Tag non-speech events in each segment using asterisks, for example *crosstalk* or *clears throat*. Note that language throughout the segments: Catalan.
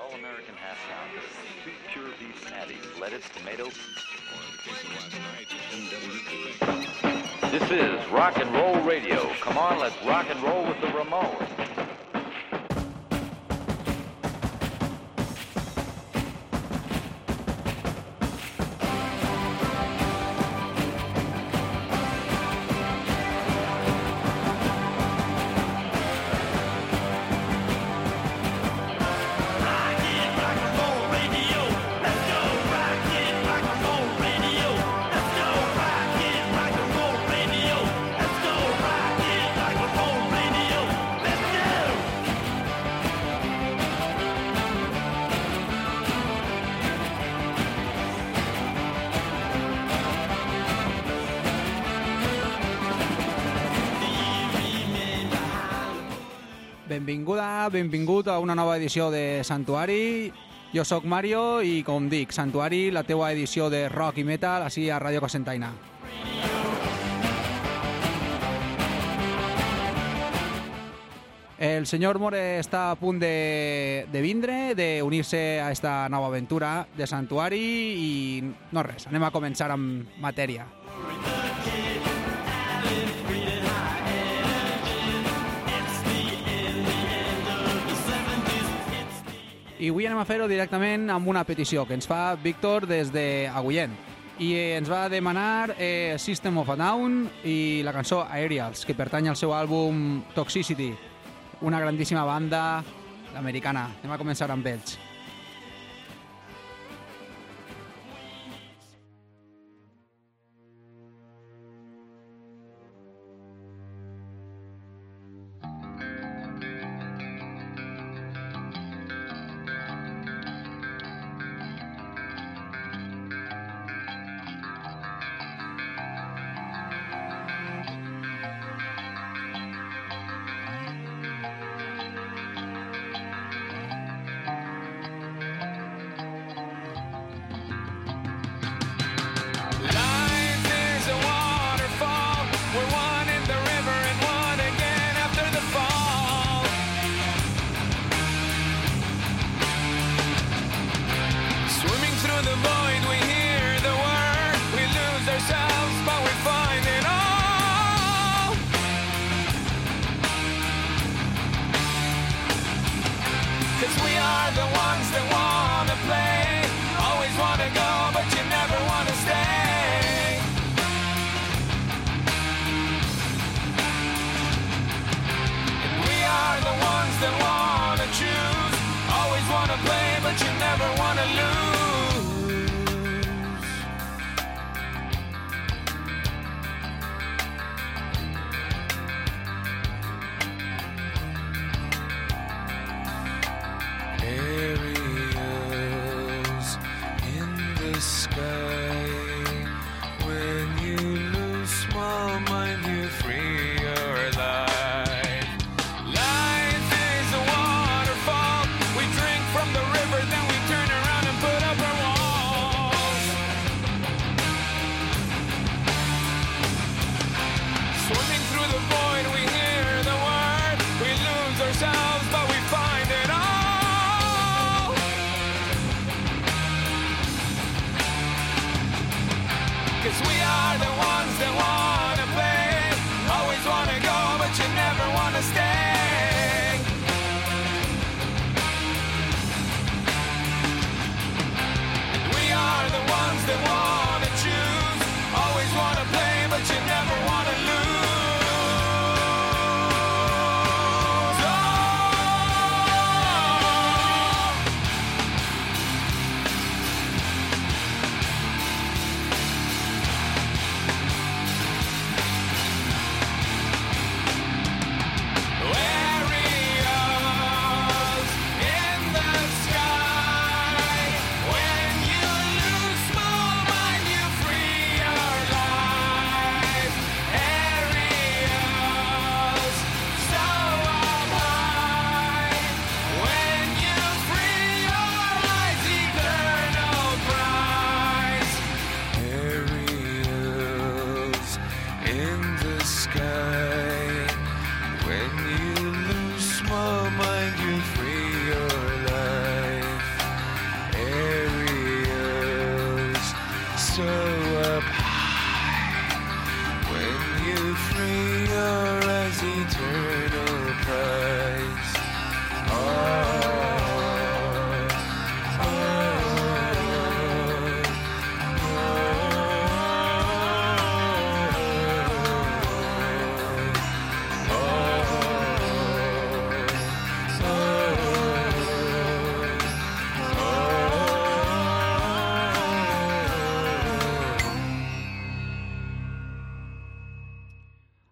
all-American half pound. Two pure beef patties, lettuce, tomato. This is rock and roll radio. Come on, let's rock and roll with the Ramones. Benvingut a una nova edició de Santuari. Jo sóc Mario i, com dic, Santuari, la teua edició de rock i metal, així a Ràdio Cosentaina. El senyor More està a punt de, de vindre, d'unir-se a esta nova aventura de Santuari i no res, anem a començar amb matèria. I avui anem a fer-ho directament amb una petició que ens fa Víctor des de Agullent. I eh, ens va demanar eh, System of a Down i la cançó Aerials, que pertany al seu àlbum Toxicity, una grandíssima banda americana. Anem a començar amb ells.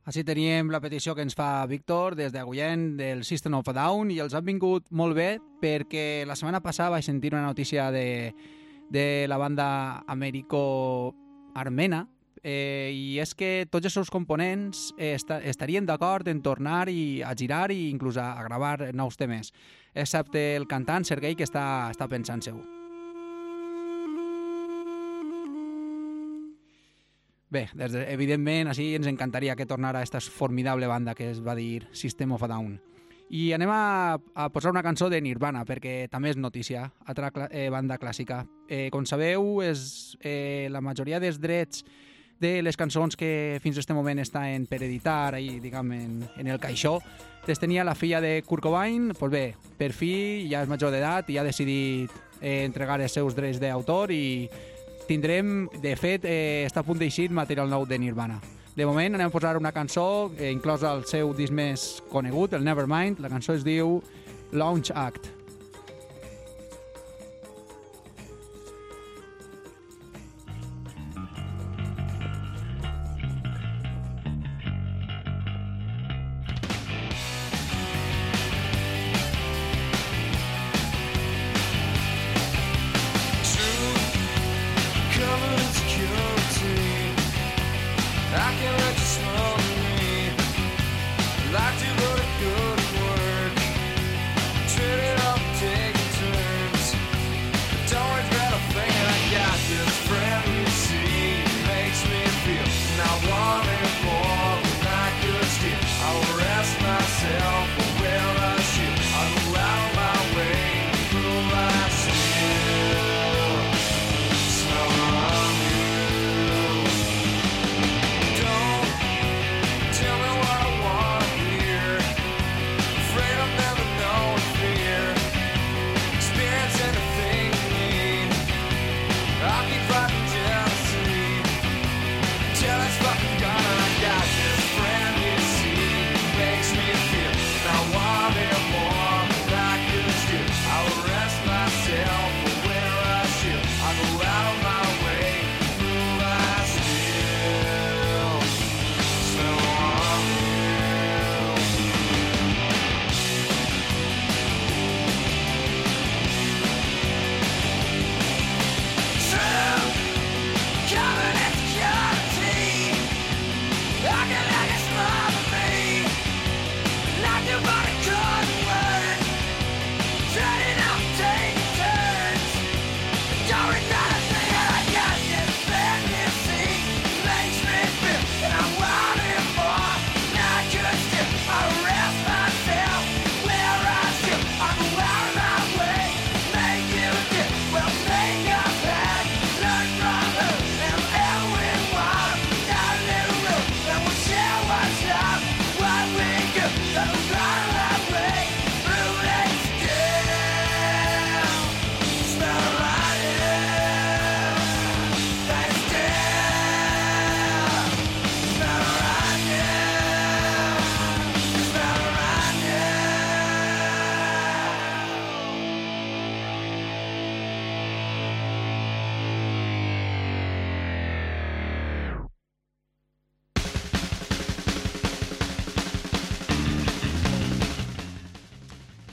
Així teníem la petició que ens fa Víctor des d'Agullent del System of Down i els han vingut molt bé perquè la setmana passada vaig sentir una notícia de, de la banda Américo-Armena eh, i és que tots els seus components eh, esta, estarien d'acord en tornar i a girar i inclús a, a gravar nous temes, excepte el cantant Sergei que està, està pensant segur. Bé, des de, evidentment, així ens encantaria que tornara aquesta formidable banda que es va dir System of a Down. I anem a, a posar una cançó de Nirvana, perquè també és notícia, altra cla eh, banda clàssica. Eh, com sabeu, és, eh, la majoria dels drets de les cançons que fins a aquest moment estan per editar i, diguem, en, en el caixó, les tenia la filla de Kurt Cobain, doncs bé, per fi ja és major d'edat i ha decidit eh, entregar els seus drets d'autor i tindrem, de fet, eh, està a punt d'eixir material nou de Nirvana. De moment anem a posar una cançó eh, inclosa al seu disc més conegut, el Nevermind. La cançó es diu Launch Act.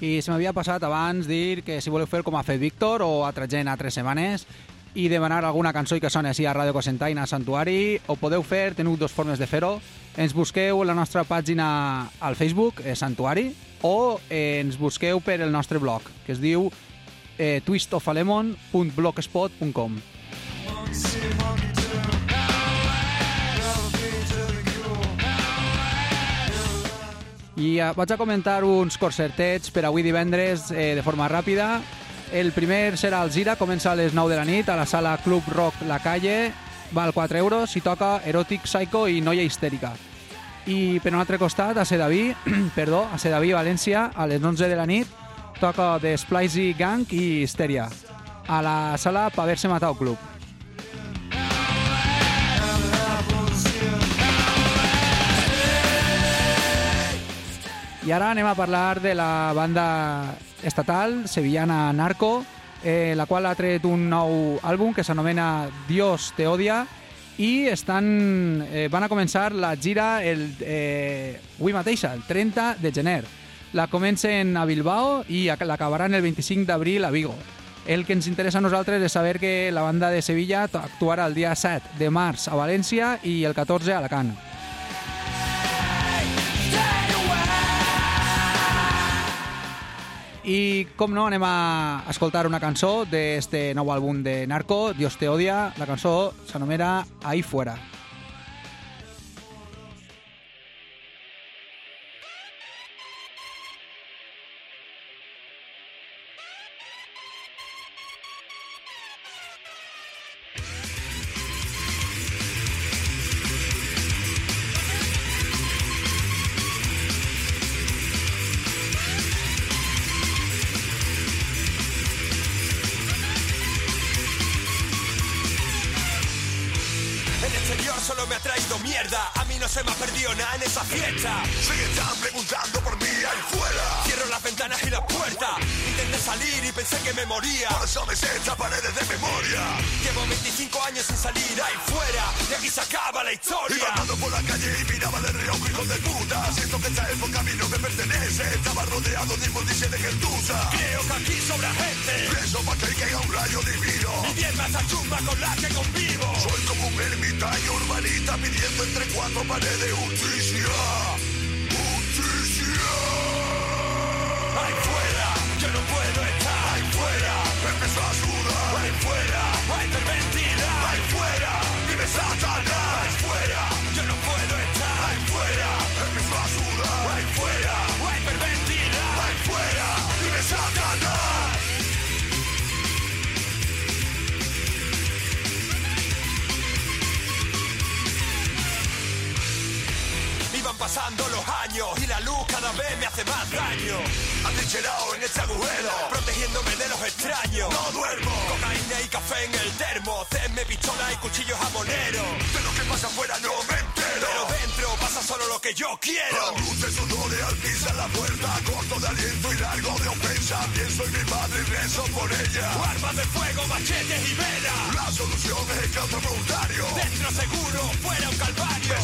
I se m'havia passat abans dir que si voleu fer com ha fet Víctor o altra gent altres setmanes i demanar alguna cançó que soni així a Ràdio Cosentaina a Santuari, ho podeu fer, teniu dues formes de fer-ho. Ens busqueu a la nostra pàgina al Facebook, eh, Santuari, o eh, ens busqueu per el nostre blog, que es diu eh, twistofalemon.blogspot.com. I eh, vaig a comentar uns concertets per avui divendres eh, de forma ràpida. El primer serà al Zira, comença a les 9 de la nit a la sala Club Rock La Calle. Val 4 euros i toca Erotic Psycho i Noia Histèrica. I per un altre costat, a Sedaví, *clears throat* perdó, a Sedaví, València, a les 11 de la nit, toca The Splicy Gang i Histeria, a la sala Paverse Matao Club. I ara anem a parlar de la banda estatal sevillana Narco, eh, la qual ha tret un nou àlbum que s'anomena Dios te odia i estan, eh, van a començar la gira el, eh, avui mateixa, el 30 de gener. La comencen a Bilbao i ac- l'acabaran el 25 d'abril a Vigo. El que ens interessa a nosaltres és saber que la banda de Sevilla actuarà el dia 7 de març a València i el 14 a Alacant. I com no, anem a escoltar una cançó d'este nou àlbum de Narco, Dios te odia. La cançó s'anomena Ahí fuera. El se me ha perdido nada en esa fiesta. Están preguntando por mí ahí fuera. Ventanas y las puertas. Intenté salir y pensé que me moría. Por eso me sé estas paredes de memoria. Llevo 25 años sin salir ahí fuera. Y aquí se acaba la Iba historia. andando por la calle y miraba de reojo, hijo de puta. Siento que esta época a mí no me pertenece. Estaba rodeado de inmundicia de gentuza. Creo que aquí sobra gente. Preso para que caiga un rayo divino. Mi piel más chumba con la que convivo. Soy como un ermitaño urbanita pidiendo entre cuatro paredes. Justicia. No puedo estar. Ahí fuera, empezó a sudar. Ahí fuera, a hiperventilar. Ahí fuera, vive Satanás. Pasando los años y la luz cada vez me hace más daño. Atrincherado en este agujero. Protegiéndome de los extraños. No duermo. Cocaína y café en el termo. Cenme, pistola y cuchillos jamoneros. De lo que pasa afuera no me entero. Pero dentro pasa solo lo que yo quiero. Luces, sudores al pisar la puerta, corto de aliento y largo de ofensa. Pienso en mi madre y rezo por ella. Armas de fuego, machetes y velas. La solución es el causa voluntario. Dentro seguro, fuera un calvario.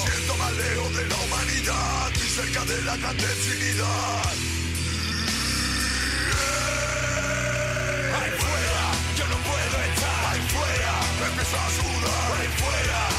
Cerca de la clandestinidad. Ahí fuera, yo no puedo estar. Ahí fuera, empezó a sudar. Ahí fuera,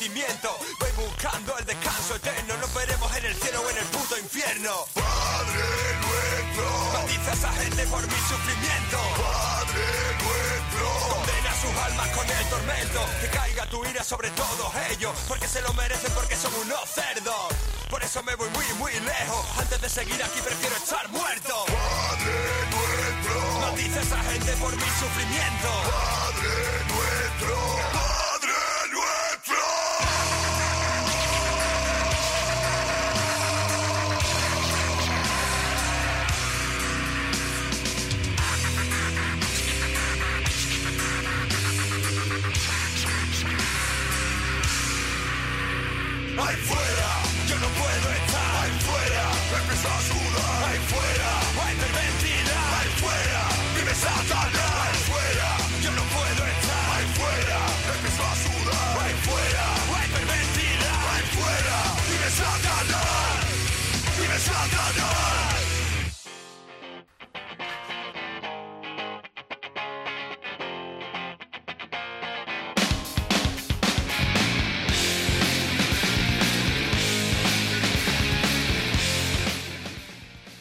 Voy buscando el descanso eterno, nos veremos en el cielo o en el puto infierno. Padre nuestro, Maldice a esa gente por mi sufrimiento. Padre nuestro. Condena sus almas con el tormento. Que caiga tu ira sobre todos ellos. Porque se lo merecen, porque son unos cerdos. Por eso me voy muy, muy lejos. Antes de seguir aquí prefiero estar muerto. Padre nuestro, Maldice a esa gente por mi sufrimiento. Padre nuestro, Ahí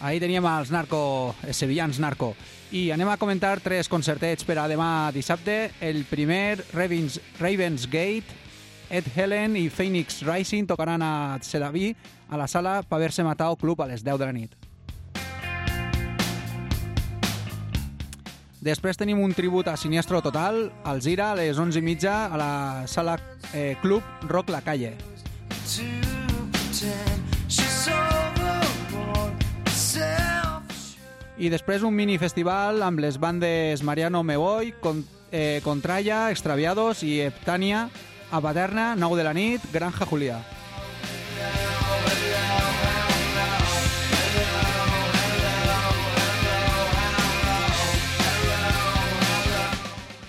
Ahí teníem els narco, els sevillans narco. I anem a comentar tres concertets per a demà dissabte. El primer, Ravens, Ravens Gate, Ed Helen i Phoenix Rising tocaran a Sedaví a la sala Paverse Matao Club a les 10 de la nit. Després tenim un tribut a Siniestro Total, al Zira, a les 11 i mitja, a la sala eh, Club Rock La Calle. to pretend I després un mini festival amb les bandes Mariano Mevoy, Con, eh, Extraviados i Heptania a Paterna, 9 de la nit, Granja Julià.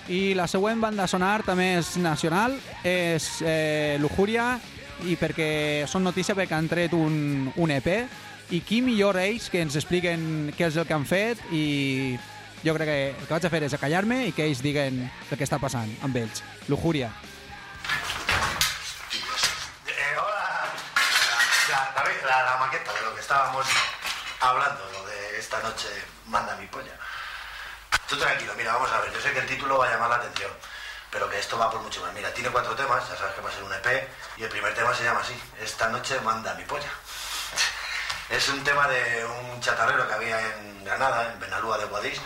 I la següent banda sonar també és nacional, és eh, Lujuria, i perquè són notícia perquè han tret un, un EP, i qui millor ells que ens expliquen què és el que han fet i jo crec que el que vaig a fer és acallar-me i que ells diguen el que està passant amb ells. Lujuria. Eh, hola. La, maqueta de lo que estábamos hablando, de esta noche manda mi polla. Tú tranquilo, mira, vamos a ver, yo sé que el título va a llamar la atención, pero que esto va por mucho más. Mira, tiene cuatro temas, ya sabes que va a ser un EP, y el primer tema se llama así, Esta noche manda mi polla. Es un tema de un chatarrero que había en Granada, en Benalúa de Guadix,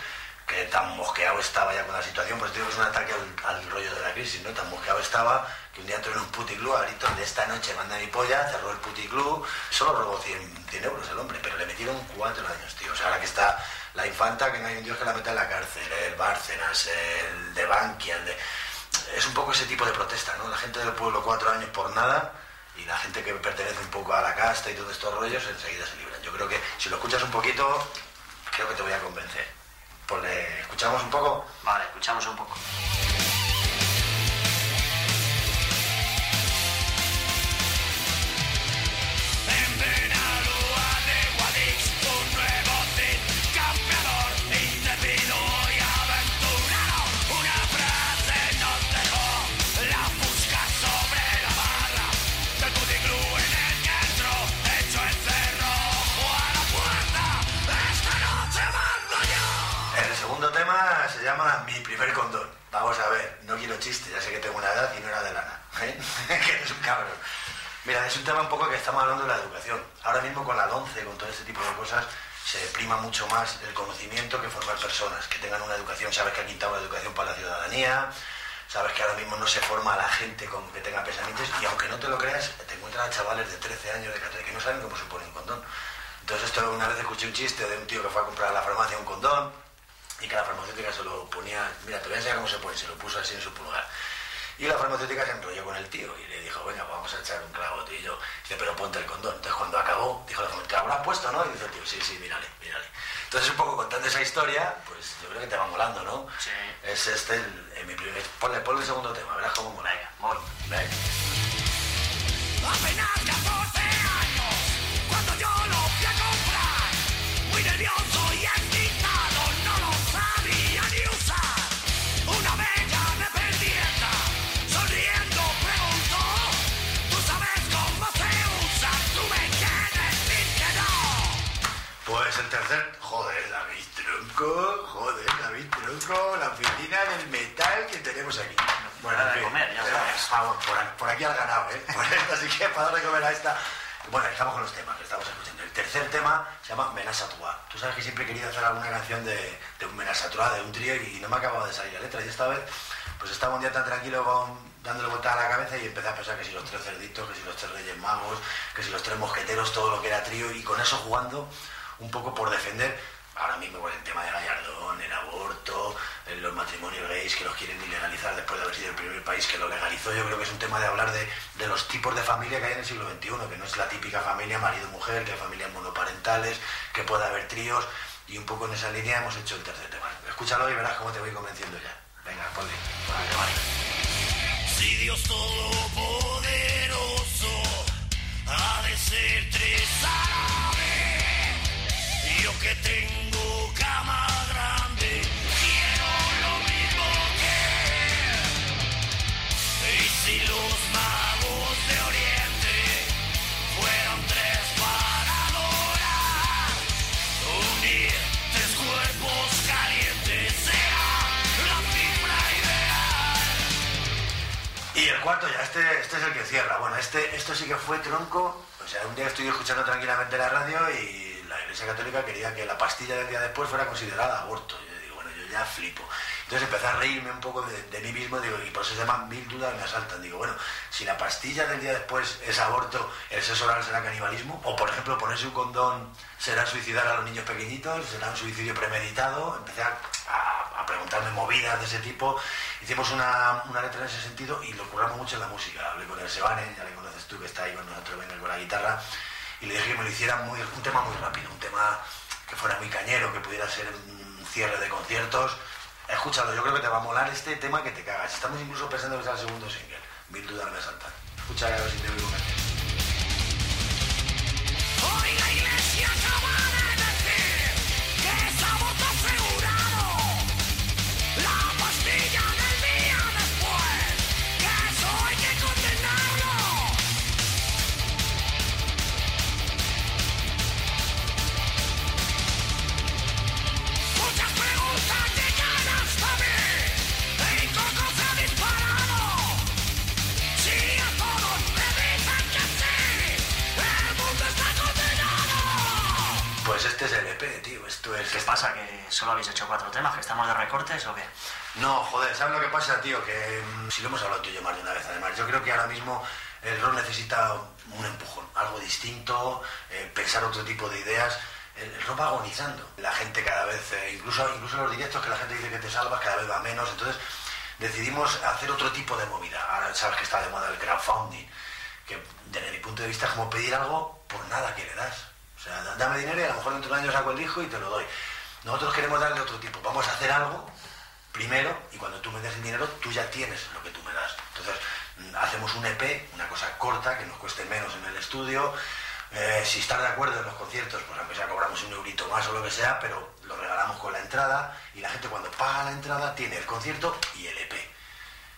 que tan mosqueado estaba ya con la situación, pues es un ataque al, al rollo de la crisis, ¿no? Tan mosqueado estaba que un día entró en un puticlub a gritos de esta noche manda mi polla, cerró el puticlub, solo robó 100, 100 euros el hombre, pero le metieron cuatro años, tío. O sea, ahora que está la infanta, que no hay un dios que la meta en la cárcel, el Bárcenas, el de Bankia, el de... Es un poco ese tipo de protesta, ¿no? La gente del pueblo cuatro años por nada y la gente que pertenece un poco a la casta y todos estos rollos enseguida se libran. Yo creo que si lo escuchas un poquito, creo que te voy a convencer. Pues le escuchamos un poco. Vale, escuchamos un poco. Llama Mi primer condón. Vamos a ver, no quiero chiste, ya sé que tengo una edad y no era de lana. ¿eh? *laughs* que eres un cabrón. Mira, es un tema un poco que estamos hablando de la educación. Ahora mismo con la 11, con todo este tipo de cosas, se prima mucho más el conocimiento que formar personas, que tengan una educación. Sabes que ha quitado la educación para la ciudadanía, sabes que ahora mismo no se forma a la gente con que tenga pensamientos y aunque no te lo creas, te encuentras a chavales de 13 años, de 14, que no saben cómo se pone un condón. Entonces esto una vez escuché un chiste de un tío que fue a comprar a la farmacia un condón y que la farmacéutica se lo ponía, mira, te voy a enseñar cómo se pone, se lo puso así en su pulgar. Y la farmacéutica se enrolló con el tío y le dijo, venga, pues vamos a echar un clavo, tío. Y yo, dice, pero ponte el condón. Entonces cuando acabó, dijo la farmacéutica, ¿te lo has puesto, no? Y dice el tío, sí, sí, mírale, mírale. Entonces un poco contando esa historia, pues yo creo que te va molando, ¿no? Sí. Es este el, el- mi primer... Ponle, ponle el segundo tema, verás cómo mola. Venga. Venga. Apenas 14 años, cuando yo lo fui a comprar, muy nervioso Tercer, joder, David Tronco, joder, David Tronco, la oficina del metal que tenemos aquí. Hora de comer, ya sabes. vamos, por, por aquí has ganado, ¿eh? *laughs* Por esta, así que para darle comer a esta. Bueno, estamos con los temas que estamos escuchando. El tercer tema se llama Menasa Trois. Tú sabes que siempre he querido hacer alguna canción de, de un Menasa Trois, de un trío, y no me acababa de salir la letra. Y esta vez, pues estaba un día tan tranquilo con, dándole vuelta a la cabeza y empecé a pensar que si los tres cerditos, que si los tres reyes magos, que si los tres mosqueteros, todo lo que era trío, y con eso jugando un poco por defender ahora mismo con el tema de Gallardón, el aborto, los matrimonios gays que los quieren ilegalizar después de haber sido el primer país que lo legalizó. Yo creo que es un tema de hablar de, de los tipos de familia que hay en el siglo XXI, que no es la típica familia marido-mujer, que hay familias monoparentales, que puede haber tríos, y un poco en esa línea hemos hecho el tercer tema. Escúchalo y verás cómo te voy convenciendo ya. Venga, ponle. Vale. Si Dios Todopoderoso ha de ser tres cuarto ya, este, este es el que cierra. Bueno, este, esto sí que fue tronco. O sea, un día estoy escuchando tranquilamente la radio y la Iglesia Católica quería que la pastilla del día después fuera considerada aborto. Yo digo, bueno, yo ya flipo. Entonces empecé a reírme un poco de, mí mismo, digo, y por eso se llaman mil dudas me asaltan. Digo, bueno, si la pastilla del día después es aborto, el sexo oral será canibalismo, o por ejemplo ponerse un condón será suicidar a los niños pequeñitos, será un suicidio premeditado. Empecé a, a- preguntarme movidas de ese tipo. Hicimos una, una letra en ese sentido y lo curramos mucho en la música. Hablé con el Sebane, ya le conoces tú que está ahí con nosotros, venga con la guitarra, y le dije que me lo hiciera muy, un tema muy rápido, un tema que fuera muy cañero, que pudiera ser un cierre de conciertos. Escúchalo, yo creo que te va a molar este tema que te cagas. Estamos incluso pensando que sea el segundo single. Mil dudas me saltan. Escucha a ver si te oigo. Hoy la Pues este es el EP, tío. Esto es. ¿Qué pasa? ¿Que solo habéis hecho cuatro temas? ¿Que estamos de recortes o qué? No, joder, ¿sabes lo que pasa, tío? Que mm, si lo hemos hablado tú y yo más de una vez, además, yo creo que ahora mismo el rock necesita un empujón, algo distinto, eh, pensar otro tipo de ideas. El, el rock va agonizando. La gente cada vez, eh, incluso, incluso los directos que la gente dice que te salvas, cada vez va menos. Entonces decidimos hacer otro tipo de movida. Ahora sabes que está de moda el crowdfunding, que desde mi punto de vista es como pedir algo por nada que le das. Sea, da- dame dinero y a lo mejor dentro de un año saco el disco y te lo doy. Nosotros queremos darle otro tipo. Vamos a hacer algo primero y cuando tú me des el dinero tú ya tienes lo que tú me das. Entonces mm, hacemos un EP, una cosa corta que nos cueste menos en el estudio. Eh, si estás de acuerdo en los conciertos, pues aunque sea cobramos un eurito más o lo que sea, pero lo regalamos con la entrada y la gente cuando paga la entrada tiene el concierto y el EP.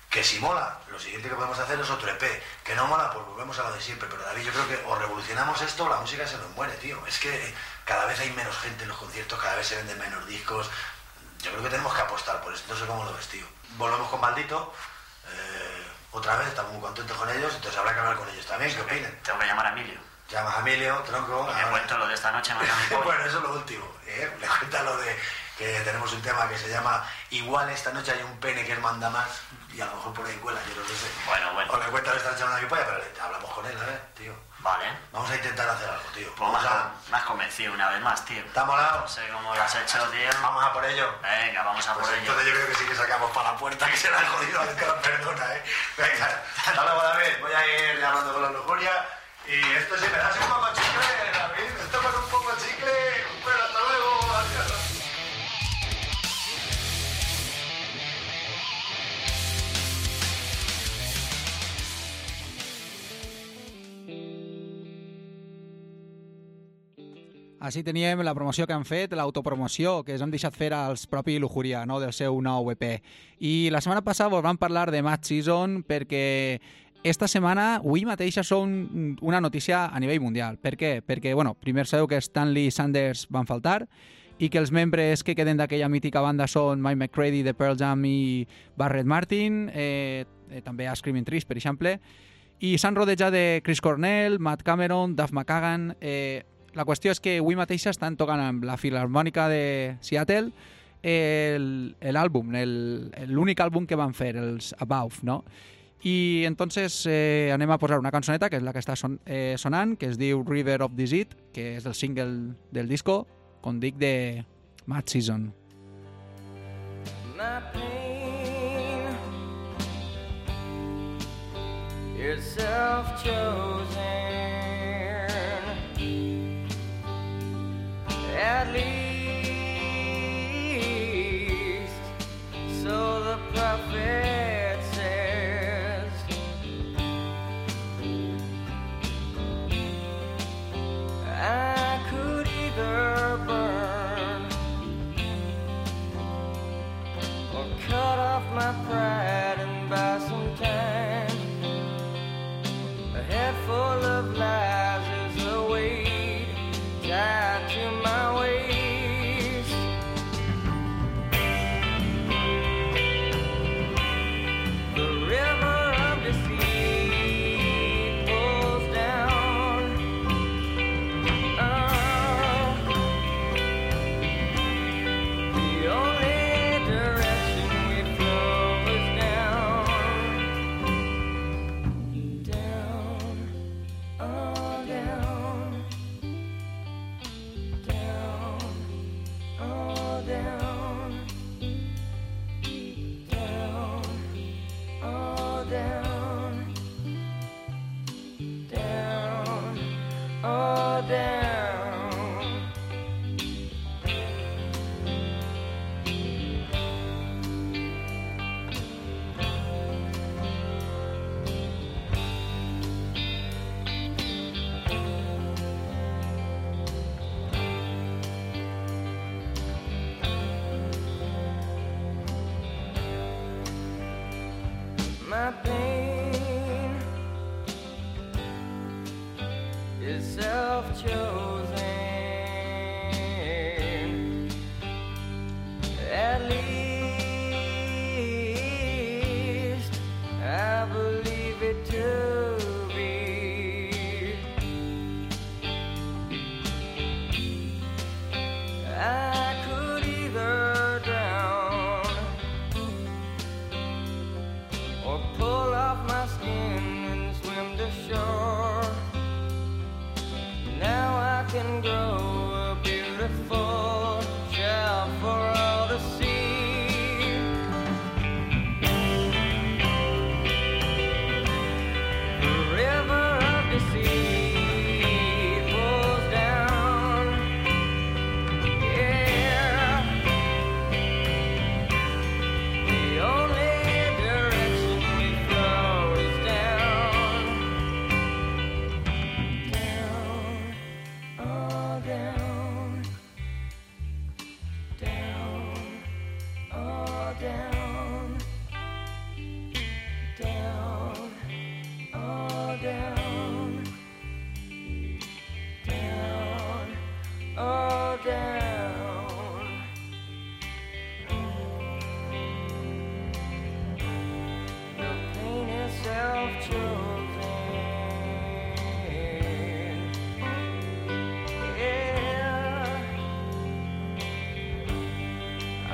Que si mola, lo siguiente que podemos hacer es otro EP. Que no mola, pues volvemos a lo de siempre. Pero David, yo creo que o revolucionamos esto o la música se nos muere, tío. Es que cada vez hay menos gente en los conciertos, cada vez se venden menos discos. Yo creo que tenemos que apostar por esto. No sé cómo lo ves, tío. Volvemos con Maldito. eh, otra vez, estamos muy contentos con ellos. Entonces habrá que hablar con ellos también. ¿Qué opinan? Tengo que llamar a Emilio. Llamas a Emilio, tronco. Y le cuento lo de esta noche, *laughs* bueno, eso es lo último. ¿eh? Le cuenta lo de que tenemos un tema que se llama Igual esta noche hay un pene que él manda más y a lo mejor por ahí cuela, yo no lo sé. Bueno, bueno. O le cuenta esta noche a mi polla, pero le- hablamos con él, ¿eh, tío? Vale. Vamos a intentar hacer algo, tío. Pues Vamos a... me has convencido una vez más, tío. ¿Está molado? No sé cómo lo has hecho, tío. Vamos a por ello. Venga, vamos a Pues por ello. entonces yo creo que sí que sacamos para la puerta, que se la ha jodido, que la perdona, ¿eh? Venga, hasta luego, David. Voy a ir hablando con la lujuria. Y esto sí me das un poco chicle, David. Esto con un poco chicle. Així teníem la promoció que han fet, l'autopromoció que ens han deixat fer als propi Lujuria, no?, del seu nou EP. I la setmana passada vos vam parlar de Mad Season perquè esta setmana, avui mateixa, són una notícia a nivell mundial. Per què? Perquè, bueno, primer sabeu que Stanley Sanders van faltar i que els membres que queden d'aquella mítica banda són Mike McCready de Pearl Jam i Barrett Martin, eh, eh, també a Screaming Trees, per exemple, i s'han rodejat de Chris Cornell, Matt Cameron, Duff McKagan... Eh, la qüestió és que avui mateix estan tocant amb la Filarmònica de Seattle l'àlbum, l'únic àlbum que van fer, els Above, no? I entonces eh, anem a posar una cançoneta, que és la que està son, eh, sonant, que es diu River of Deceit, que és el single del disco, com dic, de Mad Season. my pain is self-chosen badly My pain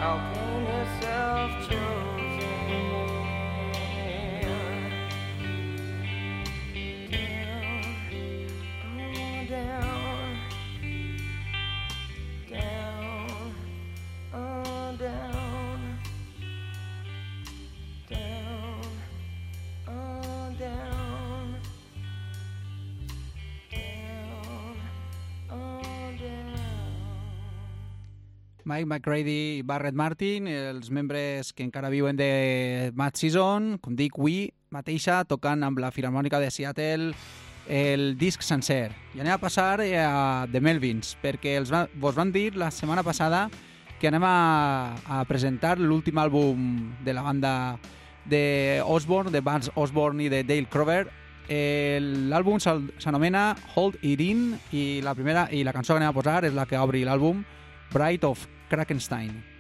Our pain is Mike McCready i Barrett Martin, els membres que encara viuen de Mad Season, com dic, Wii, mateixa, tocant amb la Filarmònica de Seattle el disc sencer. I anem a passar eh, a The Melvins, perquè els va, vos van dir la setmana passada que anem a, a presentar l'últim àlbum de la banda de Osborne, de Vance Osborne i de Dale Crover. L'àlbum s'anomena Hold It In i la primera i la cançó que anem a posar és la que obri l'àlbum Bride of Krakenstein.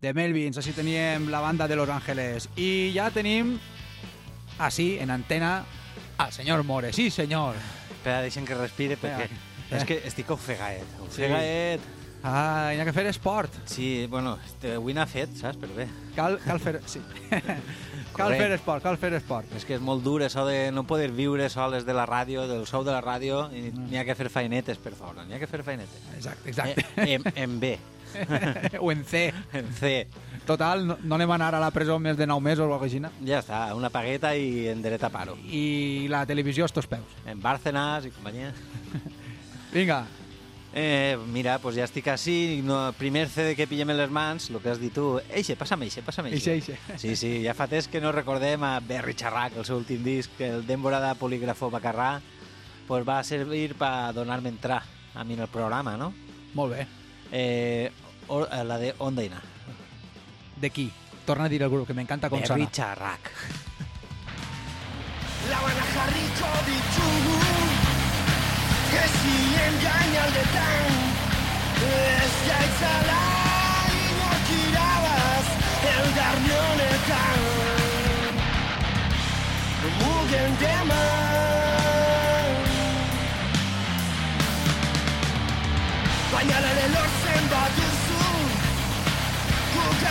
De Melvins, així teníem la banda de Los Ángeles. I ja tenim, així, en antena, al senyor More. Sí, senyor. Espera, deixen que respire perquè Espera. és que estic ofegaet. Ofegaet. Ah, hi ha que fer esport. Sí, bueno, avui n'ha fet, saps? Però bé, Cal, cal fer... Sí. *laughs* cal fer esport, cal fer esport. és que és molt dur això de no poder viure soles de la ràdio, del sou de la ràdio, i n'hi ha que fer feinetes per fora, n'hi ha que fer feinetes. Exacte, exacte. Eh, en, en B, *laughs* o en C. en C. Total, no, no anem a anar a la presó més de 9 mesos o alguna cosa així. Ja està, una pagueta i en dret a paro. I la televisió a estos peus. En Bárcenas i companyia. *laughs* Vinga, Eh, mira, pues ja estic així, no, primer CD que pillem en les mans, el que has dit tu, eixe, passa'm eixe, passa'm eixe. Eixe, eixe. Sí, sí, ja fa temps que no recordem a Berry Charrac, el seu últim disc, el d'Èmbora de Polígrafo Bacarrà, pues va servir per donar-me entrar a mi en el programa, no? molt bé. Eh, o, eh, la de Ondaina. De qui? Torna *laughs* a dir el grup, que m'encanta com Berry sona. Charrac. Laban jarriko ditugu Ezi engaina aldetan Ez gaitzala inok irabaz Elgarni honetan Mugen dema Baina lehen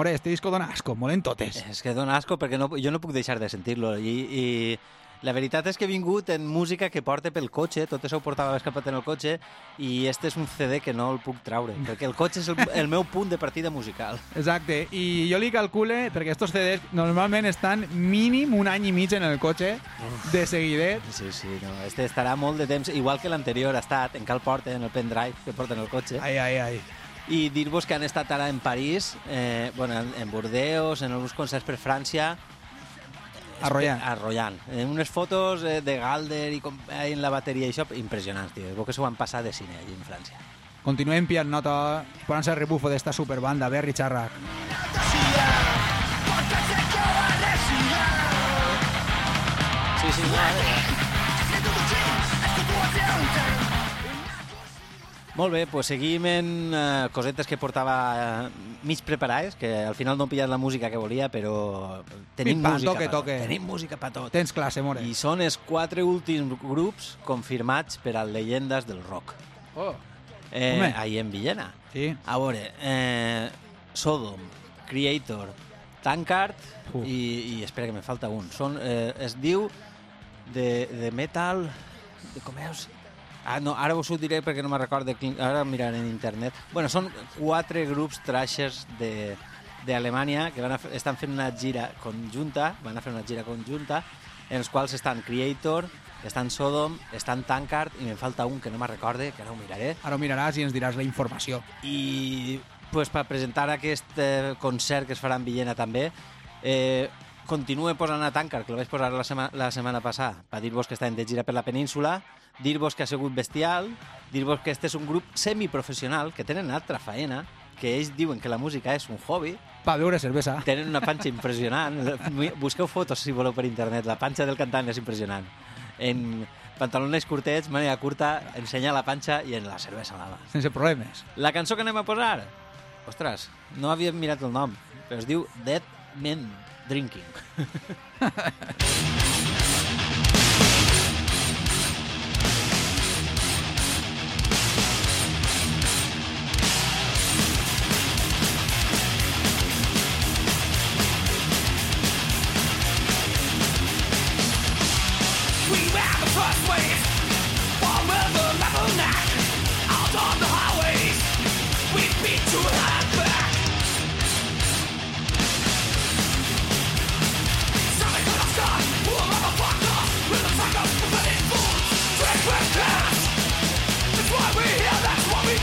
More, este disco dona asco, molen totes. És que dona asco perquè no, jo no puc deixar de sentir-lo. I, I la veritat és que he vingut en música que porta pel cotxe, tot això ho portava escapat en el cotxe, i este és un CD que no el puc traure, perquè el cotxe és el, el meu punt de partida musical. Exacte, i jo li calcule, perquè estos CDs normalment estan mínim un any i mig en el cotxe, de seguidet. Sí, sí, no, este estarà molt de temps, igual que l'anterior ha estat, en cal porta, en el pendrive que porta en el cotxe. Ai, ai, ai. I dir-vos que han estat ara en París, eh, bueno, en, en Bordeus, en alguns concerts per França, Arrollant. Arrollant. En unes fotos eh, de Galder i com, eh, en la bateria i això, impressionants, tio. Veu que s'ho van passar de cine allí en França. Continuem piant nota, posant-se el rebufo d'esta superbanda, Berry Charrac. Sí, sí, no, eh? Molt bé, pues seguim en eh, cosetes que portava eh, mig preparades, que al final no he pillat la música que volia, però tenim Pim, pam, música toque, toque. Tenim música per tot. Tens classe, More. I són els quatre últims grups confirmats per a Llegendes del Rock. Oh. Eh, Home. ahir en Villena. Sí. A veure, eh, Sodom, Creator, Tankard Uh. i, i espera que me falta un. Són, eh, es diu de, de metal... De, com és? Ah, no, ara us ho diré perquè no me'n recordo. quin- Ara miraré en internet. Bueno, són quatre grups trashers de d'Alemanya que van a, estan fent una gira conjunta, van a fer una gira conjunta, en els quals estan Creator, estan Sodom, estan Tankard, i me'n falta un que no me'n recorde, que ara ho miraré. Ara ho miraràs i ens diràs la informació. I pues, per presentar aquest eh, concert que es farà en Villena també, eh, continue posant a Tankard, que el vaig posar la, sema la setmana passada, per dir-vos que estan de gira per la península, dir-vos que ha sigut bestial, dir-vos que este és un grup semiprofessional, que tenen altra faena, que ells diuen que la música és un hobby, Pa beure cervesa. tenen una panxa impressionant. *laughs* Busqueu fotos, si voleu, per internet. La panxa del cantant és impressionant. En pantalons curtets, màniga curta, ensenya la panxa i en la cervesa a la mà. Sense problemes. La cançó que anem a posar, ostres, no havia mirat el nom, però es diu Dead Men Drinking. *laughs*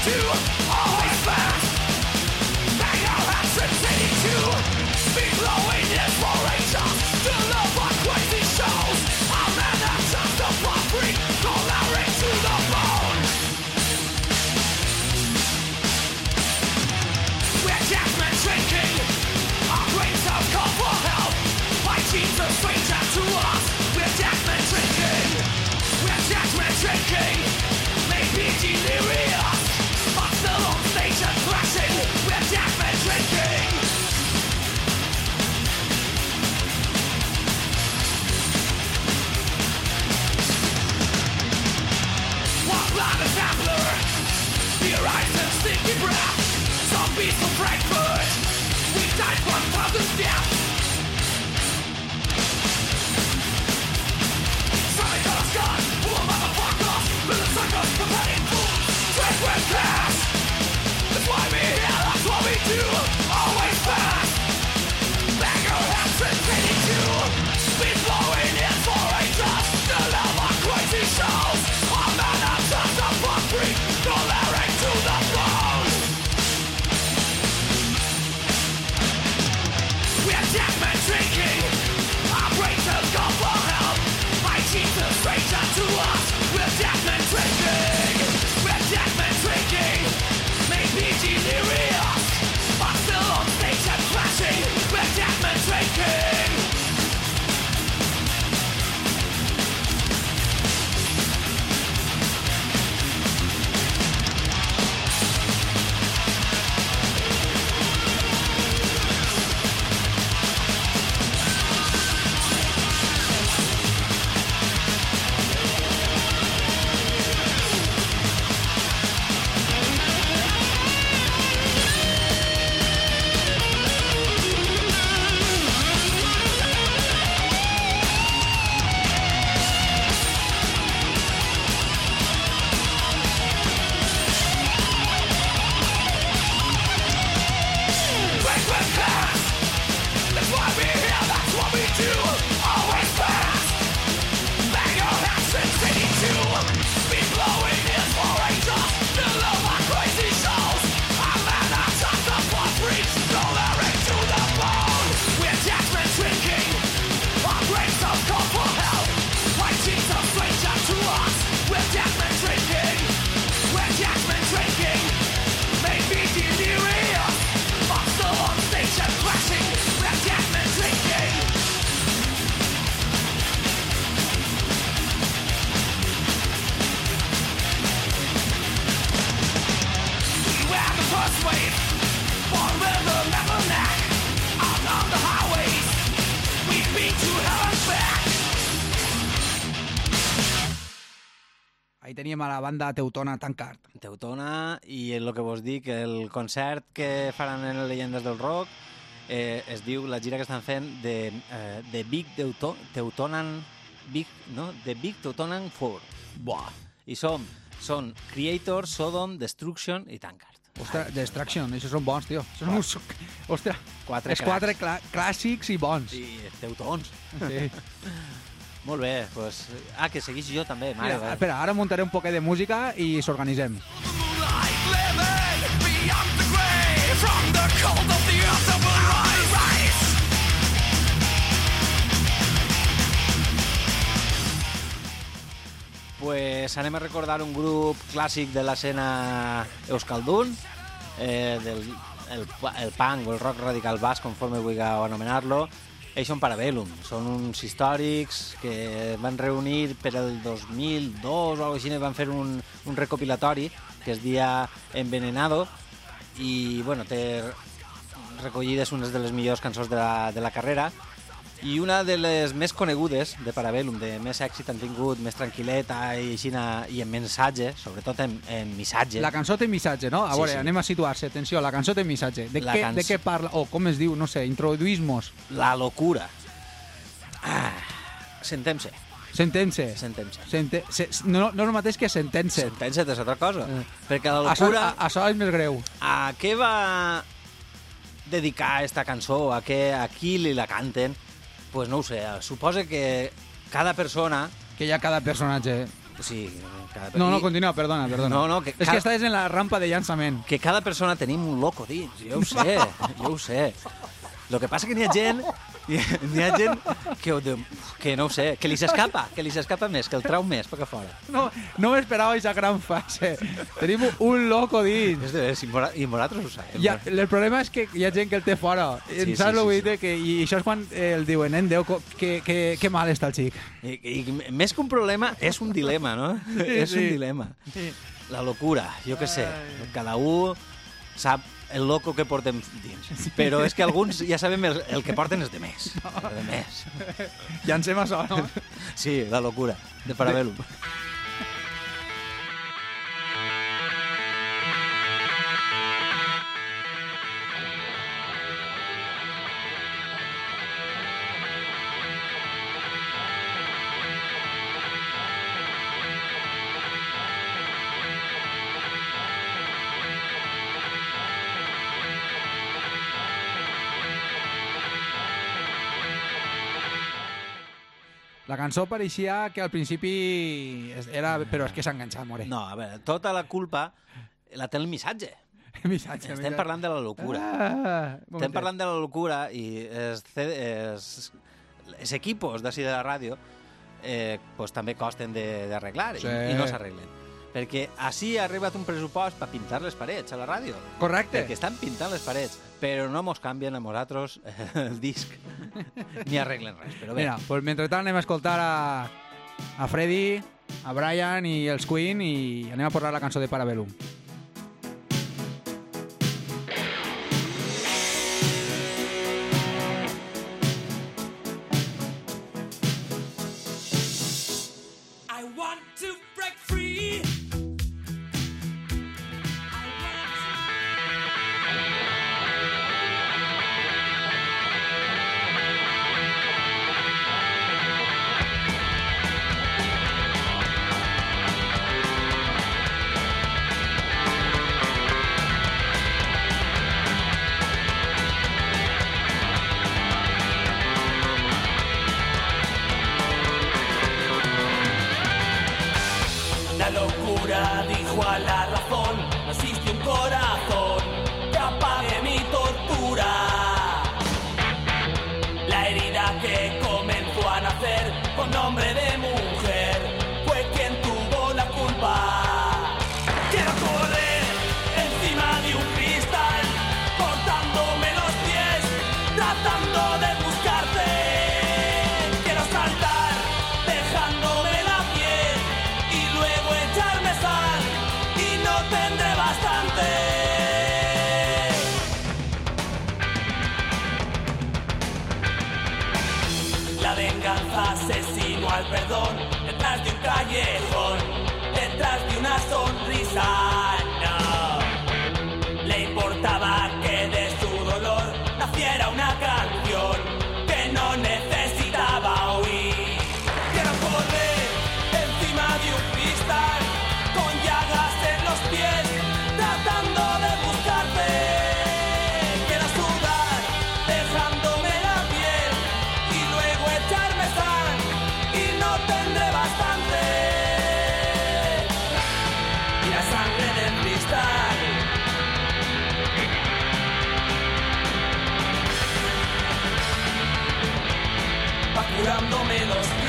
to We die? 1,000 steps. Slamming on motherfuckers. Little suckers, fools. That's what we do. Oh, teníem a la banda teutona Tancard. Teutona i el que vos dic, el concert que faran en les del Rock eh, es diu la gira que estan fent de, eh, de Big Teuto, Teutonan Big, no? The Big Teutonan 4. Buah. I som, són Creator, Sodom, Destruction i Tankard. Ostres, Destruction, això són bons, tio. Són uns... Ostres, Quatre és quatre clà clàssics i bons. I Teutons. Sí. *laughs* Molt bé, pues, ah, que seguís jo també, mare. Mira, espera, ara muntaré un poquet de música i s'organitzem. Pues anem a recordar un grup clàssic de l'escena euskaldun, eh, del el, el punk o el rock radical basc, conforme vulgueu anomenar-lo. Ells són Parabellum, són uns històrics que van reunir per el 2002 o alguna cosa així, van fer un, un recopilatori que es dia Envenenado i bueno, té recollides unes de les millors cançons de la, de la carrera i una de les més conegudes de Parabellum, de més èxit han tingut, més tranquil·leta i, així, i en missatge, sobretot en, en missatge. La cançó té missatge, no? A Sí, veure, sí. anem a situar-se. Atenció, la cançó té missatge. De, La què, canç- de què parla? O com es diu? No sé, introduïsmos. La locura. Ah, sentem-se, Sentense. sentem-se. Sente, se, no, no és el mateix que sentense. Sentem-se és altra cosa. Eh. Perquè la Això, locura... a, això és més greu. A què va dedicar esta cançó? A, què, a qui li la canten? Pues no ho sé, suposa que cada persona... Que hi ha cada personatge. Sí, cada No, no, continua, perdona, perdona. No, no, que És cada- que estàs en la rampa de llançament. que cada persona tenim un loco dins, jo ho sé, *laughs* jo ho sé. Lo que passa que n'hi ha gent, n'hi ha gent que, ho de- que no ho sé, que li s'escapa, que li s'escapa més, que el trau més per que fora. No, no m'esperava aquesta gran fase. Tenim un loco dins. És de veres, i nosaltres ho sabem. Ja, el problema és que hi ha gent que el té fora. Sí, Sí, sí, Saps sí, que sí. dir? Que, I això és quan eh, el diuen, nen, Déu, co- que, que, que mal està el xic. I, i més que un problema, és un dilema, no? és un sí. dilema. La locura, jo què sé, cada un sap el loco que portem dins. Però és que alguns ja sabem el, el que porten és de més. De més. Llancem això, no? Sí, la locura, de Parabellum. La cançó pareixia que al principi era... Però és que s'ha enganxat, more. No, a veure, tota la culpa la té el missatge. *laughs* Missatge, Estem parlant de la locura. Ah, Estem parlant de la locura i els, els, els equipos d'ací de la ràdio eh, pues, també costen de- d'arreglar Sí. i, i no s'arreglen. Perquè així ha arribat un pressupost per pintar les parets a la ràdio. Correcte. Perquè estan pintant les parets, però no mos canvien a nosaltres *laughs* el disc ni arreglen res. Però bé, Mira, pues mentrestant anem a escoltar a, a Freddy, a Brian i els Queen i anem a posar la cançó de Parabellum. I want to y la sangre en el cristal. Va curándome los pies.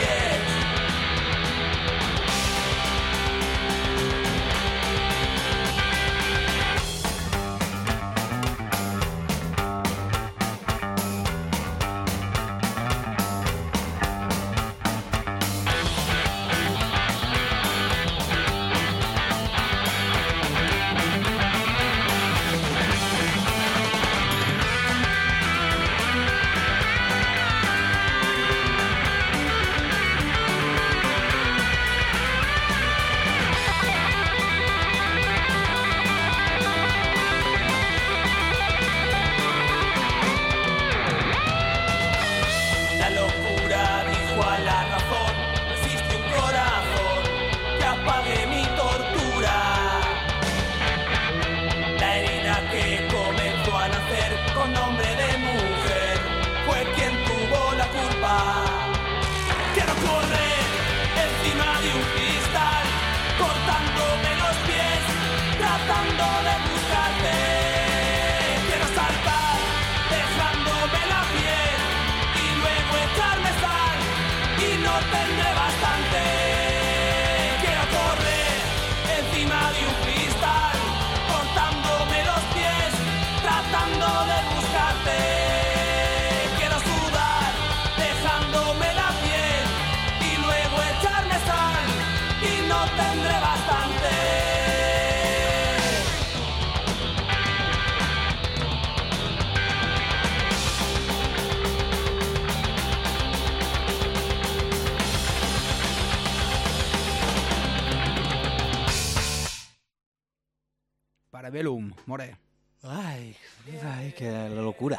Cerebellum, more. Ai, ai, que la locura.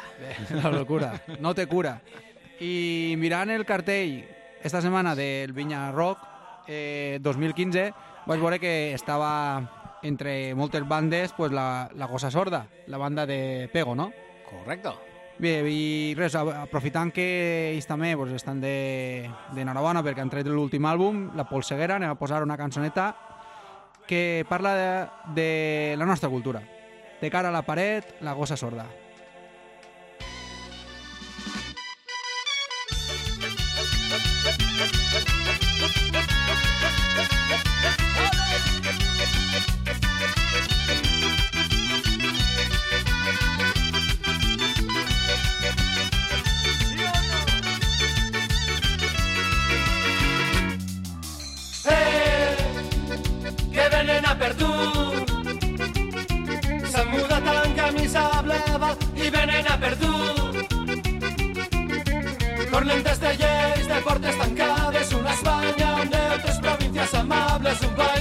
La locura, no té cura. I mirant el cartell esta setmana del Vinya Rock eh, 2015 vaig veure que estava entre moltes bandes pues, la, la Gossa Sorda, la banda de Pego, no? Correcte. Bé, i res, aprofitant que ells també pues, estan de, de Narabana perquè han tret l'últim àlbum, La Polseguera, anem a posar una cançoneta que parla de, de la nostra cultura. De cara a la paret, la gossa sorda. Zumba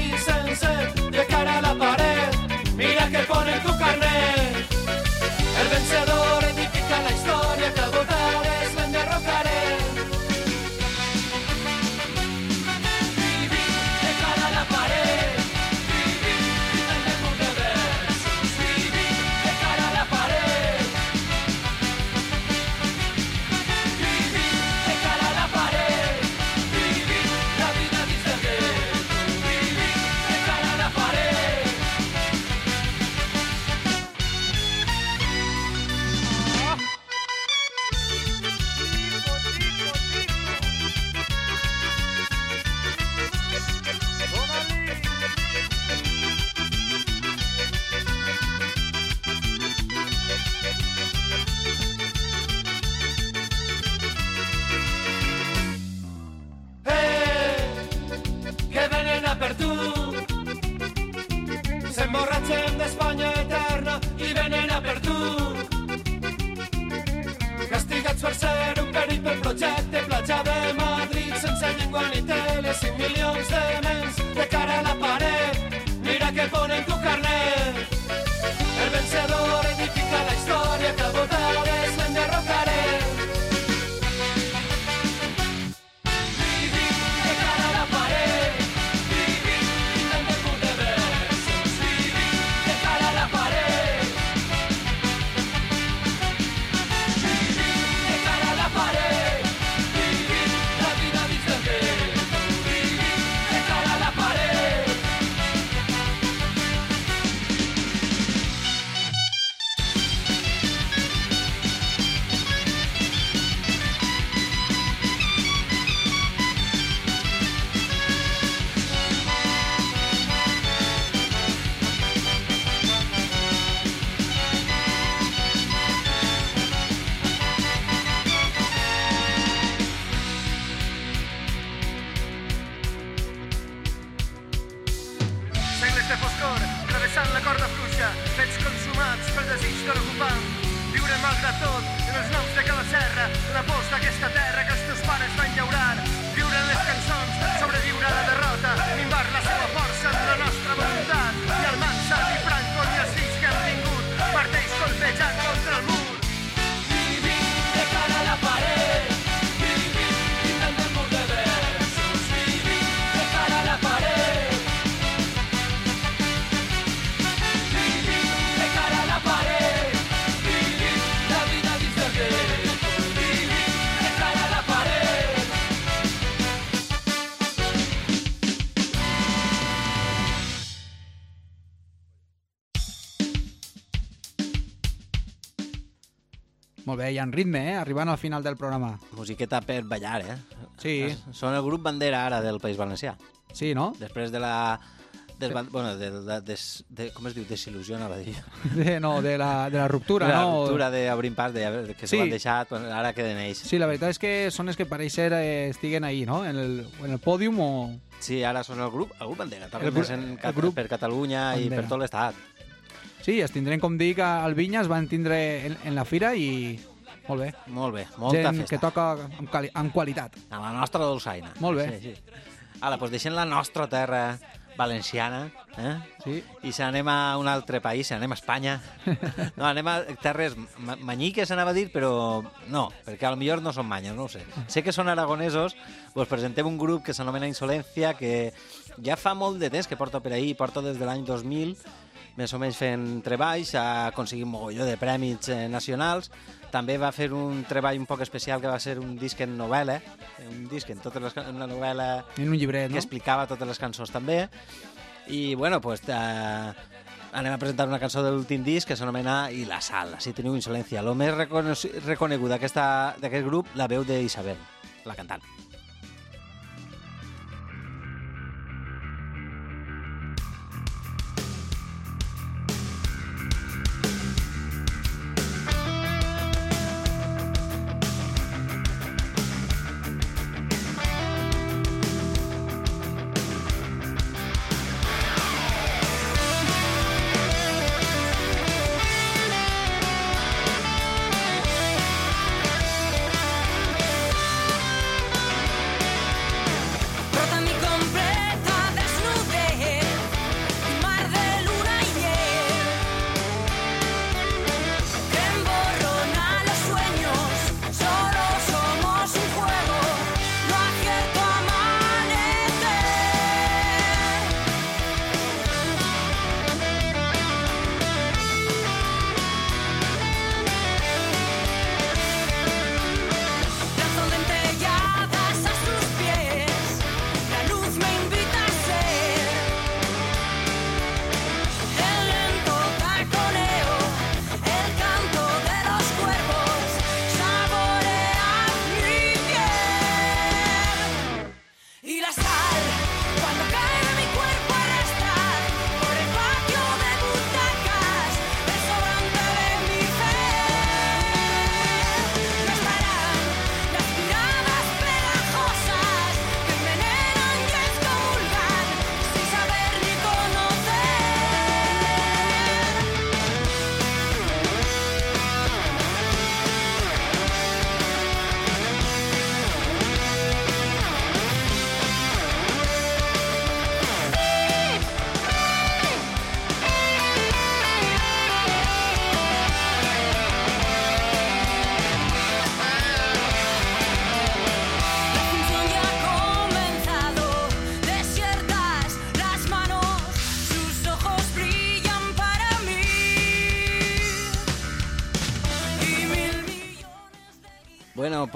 Molt bé, i en ritme, eh? Arribant al final del programa. Musiqueta per ballar, eh? Sí. Són el grup bandera ara del País Valencià. Sí, no? Després de la... Desban... Bueno, de, de, des, de, com es diu? Desil·lusió, anava a dir. *laughs* De, no, de la, de la ruptura, la no? ruptura d'Obrim Pas, de, de, que Sí. s'ho han deixat, ara queden ells. Sí, la veritat és que són els que pareix ser eh, estiguen ahí, no? En el, en el pòdium o... Sí, ara són el grup, el grup bandera, també El el grup per Catalunya i bandera. per tot l'estat. Sí, es tindrem, com dic, al Vinyes, van tindre en, en la fira i... Molt bé. Molt bé, molta Gent festa. que toca amb, quali amb qualitat. A la nostra dolçaina. Molt bé. Sí, sí. Ara, doncs deixem la nostra terra valenciana eh? sí. i se n'anem a un altre país, se n'anem a Espanya. *laughs* No, anem a terres ma manyiques, anava a dir, però no, perquè a lo millor no són manyes, no ho sé. Sé que són aragonesos, doncs presentem un grup que s'anomena Insolència, que ja fa molt de temps que porta per ahir, porta des de l'any 2000, més o menys fent treballs, ha aconseguit mogolló de prèmits eh, nacionals, també va fer un treball un poc especial que va ser un disc en novel·la, un disc en totes les, una novel·la En un llibret, que no? explicava totes les cançons també. I, bueno, pues, eh, anem a presentar una cançó de l'últim disc que s'anomena I la sal, si teniu insolència. Lo més d'aquesta- d'aquest grup, la veu d'Isabel, la cantant.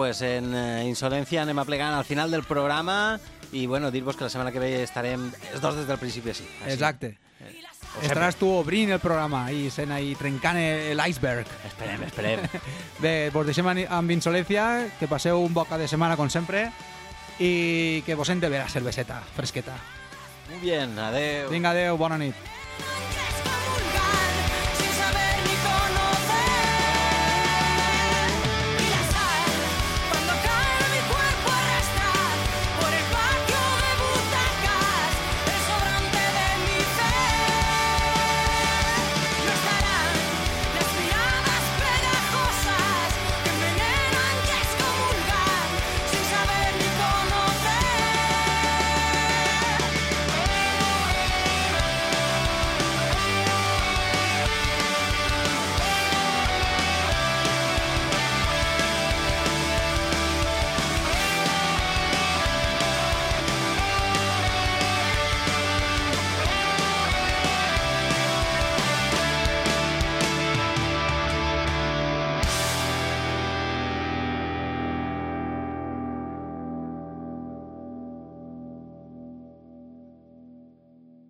Pues en eh, Insolència anem aplegant al final del programa i bueno, dir-vos que la setmana que ve estarem els dos des del principi, sí. Així. Exacte. O Estaràs tu obrint el programa i sent ahí trencant el- l'iceberg. Esperem, esperem. *laughs* Bé, vos deixem amb insolència, que passeu un boca de setmana com sempre i que vos hem de veure cerveseta fresqueta. Muy bien, adeu. Vinga, adeu, bona nit.